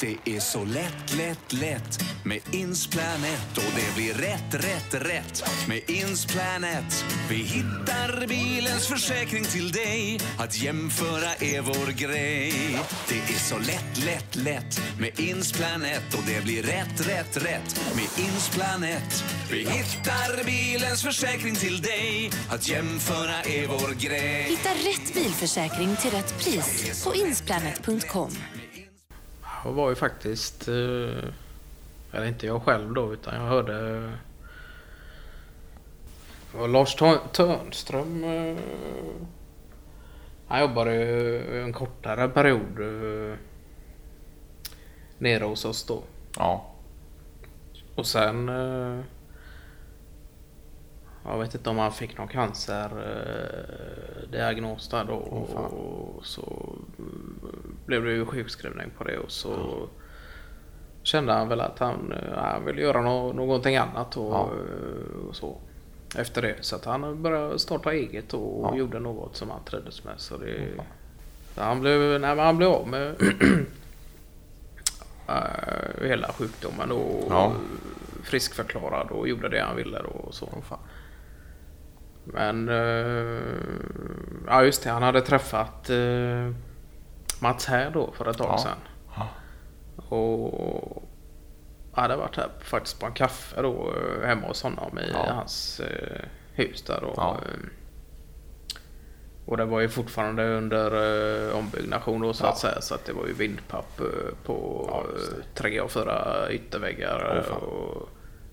Det är så lätt, lätt, lätt med Insplanet och det blir rätt, rätt, rätt med Insplanet. Vi hittar bilens försäkring till dig. Att jämföra är vår grej. Det är så lätt, lätt, lätt med Insplanet och det blir rätt, rätt, rätt med Insplanet. Vi hittar bilens försäkring till dig. Att jämföra är vår grej. Hitta rätt bilförsäkring till rätt pris på insplanet.com. Jag var ju faktiskt, eh, eller inte jag själv då, utan jag hörde Lars Tö- Törnström. eh, Han jobbade ju en kortare period eh, nere hos oss då. Ja. Och sen... Jag vet inte om han fick någon cancerdiagnos där då. och så blev det ju sjukskrivning på det och så kände han väl att han, eh, han ville göra nå- någonting annat och, Ja. eh, och så. Efter det. Så att han började starta eget och Ja. gjorde något som han trivdes med. Så det, så han, blev, nej, han blev av med eh, hela sjukdomen och Ja. friskförklarad och gjorde det han ville och så. Fan. Men eh, ja just det, han hade träffat eh, Mats här då för ett tag Ja. sedan. Ja. Och jag hade varit här faktiskt på en kaffe då eh, hemma hos honom i Ja. hans eh, hus där då. Ja. Eh, Och det var ju fortfarande under eh, ombyggnation då så att säga. Så att det var ju vindpapp eh, på tre och fyra ytterväggar. Fan. och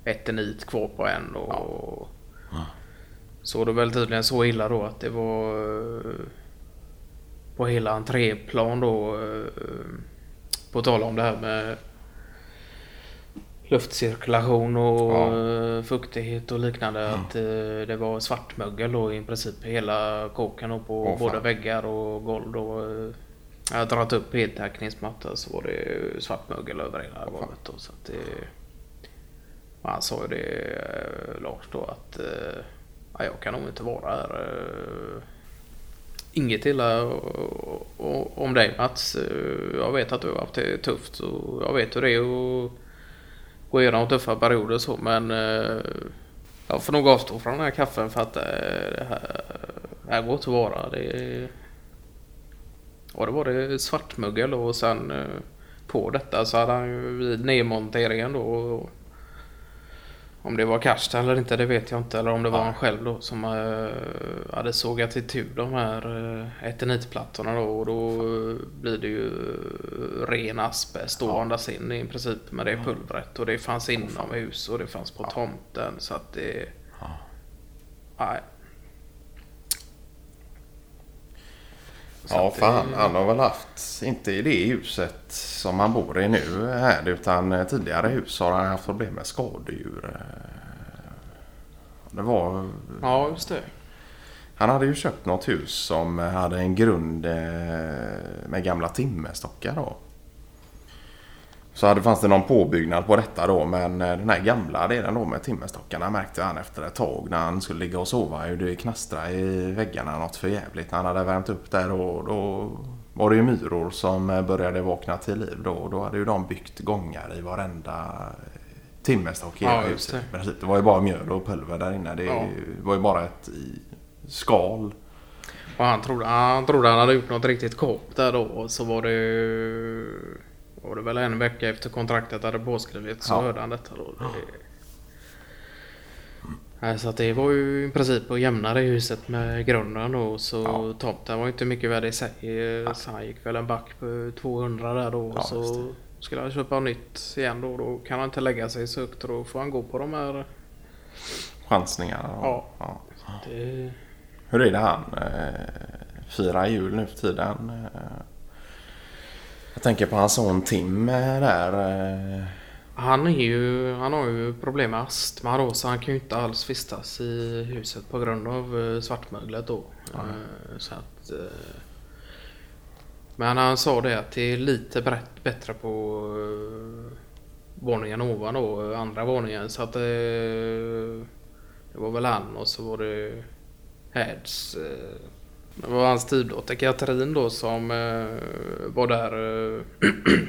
eternit kvar på en. Och, Ja. Så det väl tydligen så illa då att det var på hela entréplan då. eh, På tal om det här med luftcirkulation och Ja. eh, fuktighet och liknande. Att eh, det var svartmögel då i princip hela kåken och på Åh, fan. både väggar och golv. Eh, jag hade dragit upp heltäckningsmatta så var det svartmögel över hela golvet. Då, så att det, och han sa ju det Lars då att ja, jag kan nog inte vara här. Inget illa om dig Mats. Jag vet att du har haft det tufft och jag vet hur det är att gå igenom tuffa perioder så men eh, jag får nog avstå från den här kaffen för att eh, det här, det här går inte att vara. Det. Och det var det svartmögel och sen eh, på detta så hade han ju vid nedmonteringen då om det var Karsten eller inte det vet jag inte. Eller om det var han själv då som eh, hade sågat itu de här uh, eternitplattorna då. Och då eh, blir det ju ren asbest då andas in i princip med det pulvret. Och det fanns inomhus och det fanns på tomten. Så att det... Nej. Ja, det- fan. Han har väl haft, inte i det huset som han bor i nu här, utan eh, tidigare hus har han haft problem med skadedjur. Eh, Det var... Ja, just det. Han hade ju köpt något hus som hade en grund eh, med gamla timmerstockar då. Så hade, fanns det någon påbyggnad på detta då men eh, den här gamla delen då med timmerstockarna märkte han efter ett tag när han skulle ligga och sova hur det knastrade i väggarna något för jävligt. När han hade värmt upp där och då var det ju myror som eh, började vakna till liv då. Och då hade ju de byggt gångar i varenda eh, timmerstock i Ja, hela huset. det. princip. Det var ju bara mjöl och pulver där inne. Det Ja. var ju bara ett skal. Och han trodde, han trodde han hade gjort något riktigt kort där då. Och så var det... Var det väl en vecka efter kontraktet hade påskrivits så Ja. hörde han detta då. Det, Nej, så att det var ju i princip att jämna det huset med grunden då. Så Ja. tomten var ju inte mycket värd i sig. Så han gick väl en back på 200 där då. Ja, så skulle han köpa nytt igen då. Då kan han inte lägga sig så högt. Då får han gå på de här... chansningar. Ja. Ja. Det, Hur är det han? Eh, firar jul nu för tiden. Jag tänker på hans son Tim där. Eh, Han, är ju, han har ju problem med astma då så han kan ju inte alls vistas i huset på grund av eh, svartmöglet då. Eh, Så att, men han sa det att det är lite bättre på våningen ovan då, andra våningen. Så att eh, det var väl han och så var det Herds. Det var hans styvdotter Katrin då som eh, var där eh,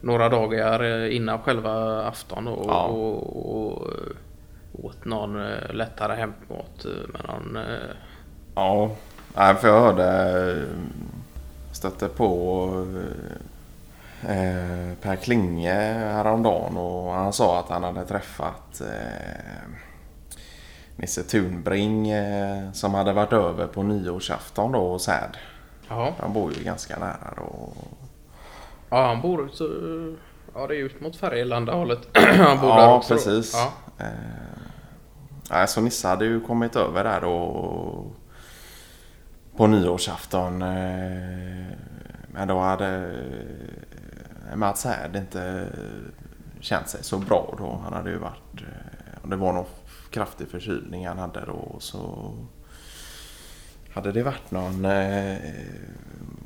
några dagar eh, innan själva afton och, Ja. och, och åt någon lättare hämtmat med någon... Ja, nej, för jag hörde, stötte på Per Klinge häromdagen och han sa att han hade träffat Nisse Thunbring eh, som hade varit över på nyårsafton då hos. Ja, Han bor ju ganska nära då. ja han bor så, Ja, det är ut mot Färgelanda hållet. han bor där Ja, också. då. precis. Ja. Eh, nej, så Nisse hade ju kommit över där då på nyårsafton. Eh, men då hade eh, Mats Härd inte känt sig så bra då. Han hade ju varit... Eh, det var någon kraftig förkylning han hade då. och Så hade det varit någon eh,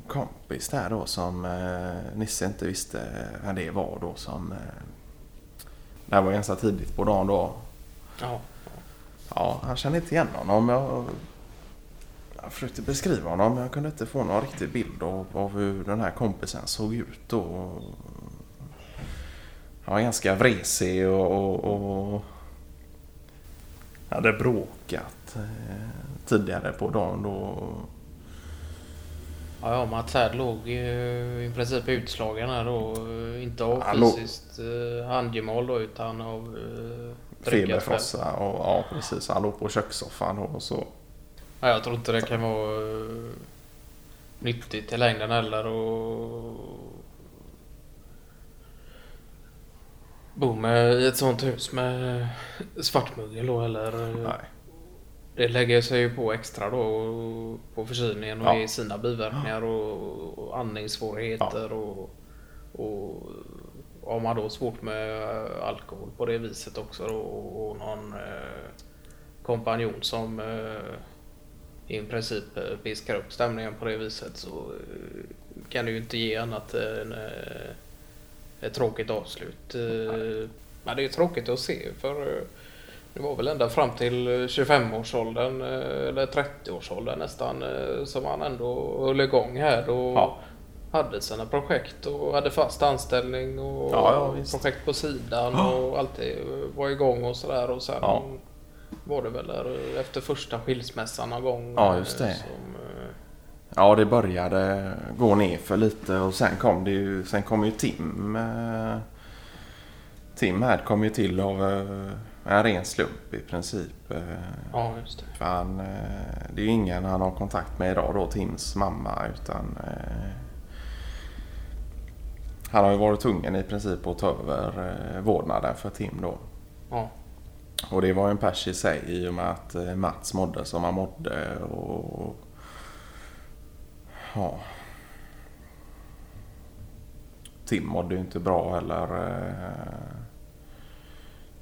kompis där då som eh, Nisse inte visste vem det var då som... Eh, det här var ganska tidigt på dagen då. Ja. Ja, han kände inte igen honom. Jag, jag försökte beskriva honom men jag kunde inte få någon riktig bild av, av hur den här kompisen såg ut då. Han var ganska vresig och, och, och hade bråkat eh, tidigare på dagen då. Ja, ja Mats Härd låg ju i princip utslagen här då. eh, Inte av Han låg- fysiskt eh, handgemål då utan av eh. Feberfrossa och ja precis. Han låg på kökssoffan och så. Ja, jag tror inte det kan vara eh, nyttigt i längden heller och bo med i ett sånt hus med svartmögel då eller Nej. det lägger sig ju på extra då på förkylningen och Ja. ger sina biverkningar och, och andningssvårigheter och, och har man då svårt med alkohol på det viset också då, och, och någon eh, kompanjon som eh, i princip eh, piskar upp stämningen på det viset så eh, kan det ju inte ge annat än eh, ett tråkigt avslut. Eh, Men det är tråkigt att se för eh, det var väl ända fram till eh, 25-årsåldern eh, eller 30-årsåldern nästan som han ändå höll igång här och Ja. hade sina projekt och hade fast anställning och Ja, ja, projekt på sidan och alltid var igång och sådär och sen Ja. var det väl efter första skilsmässan någon gång. Ja, just det. Som, Ja, det började gå ner för lite och sen kom det ju, sen kom ju Tim. Eh, Tim här kom ju till av eh, en ren slump i princip. Eh, ja, just det. för han, det är ju ingen han har kontakt med idag då, Tims mamma, utan han har ju varit tvungen i princip att ta över vårdnaden för Tim då. Ja. Och det var ju en pers i sig i och med att Mats mådde som han mådde och... Ja. Tim mådde ju inte bra heller. eh.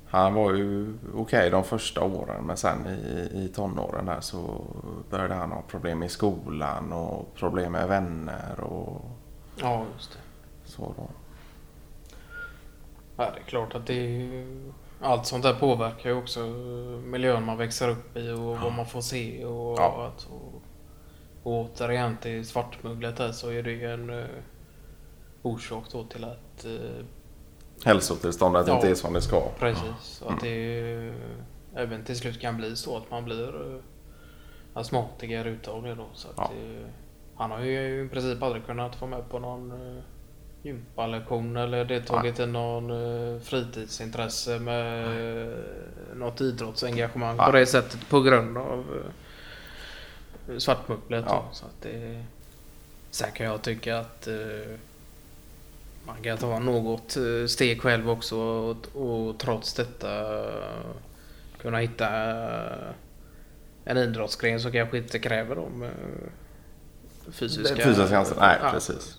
Han var ju okej de första åren men sen i, i tonåren där så började han ha problem i skolan och problem med vänner och ja, just det. så då. Ja, det är klart att det är, allt sånt där påverkar ju också miljön man växer upp i och vad man får se och, Ja. att, och, och återigen till svartmugglet där så är det ju en uh, orsak då till att uh, Hälsotillståndet Ja. inte är som det ska. precis att det ju även till slut kan bli så att man blir uh, astmatiker utav det då. Så att Ja. det, han har ju i princip aldrig kunnat få med på någon uh, gympalektion eller deltagit i någon uh, fritidsintresse med uh, något idrottsengagemang på Nej. det sättet på grund av uh, svartmugglet. Ja. Så att det, sen kan jag tycka att uh, man kan ta något eh, steg själv också och, och trots detta eh, kunna hitta eh, en idrottsgren som kanske inte kräver de eh, fysiska... Fysiska ansträngningar, nej Ja. precis.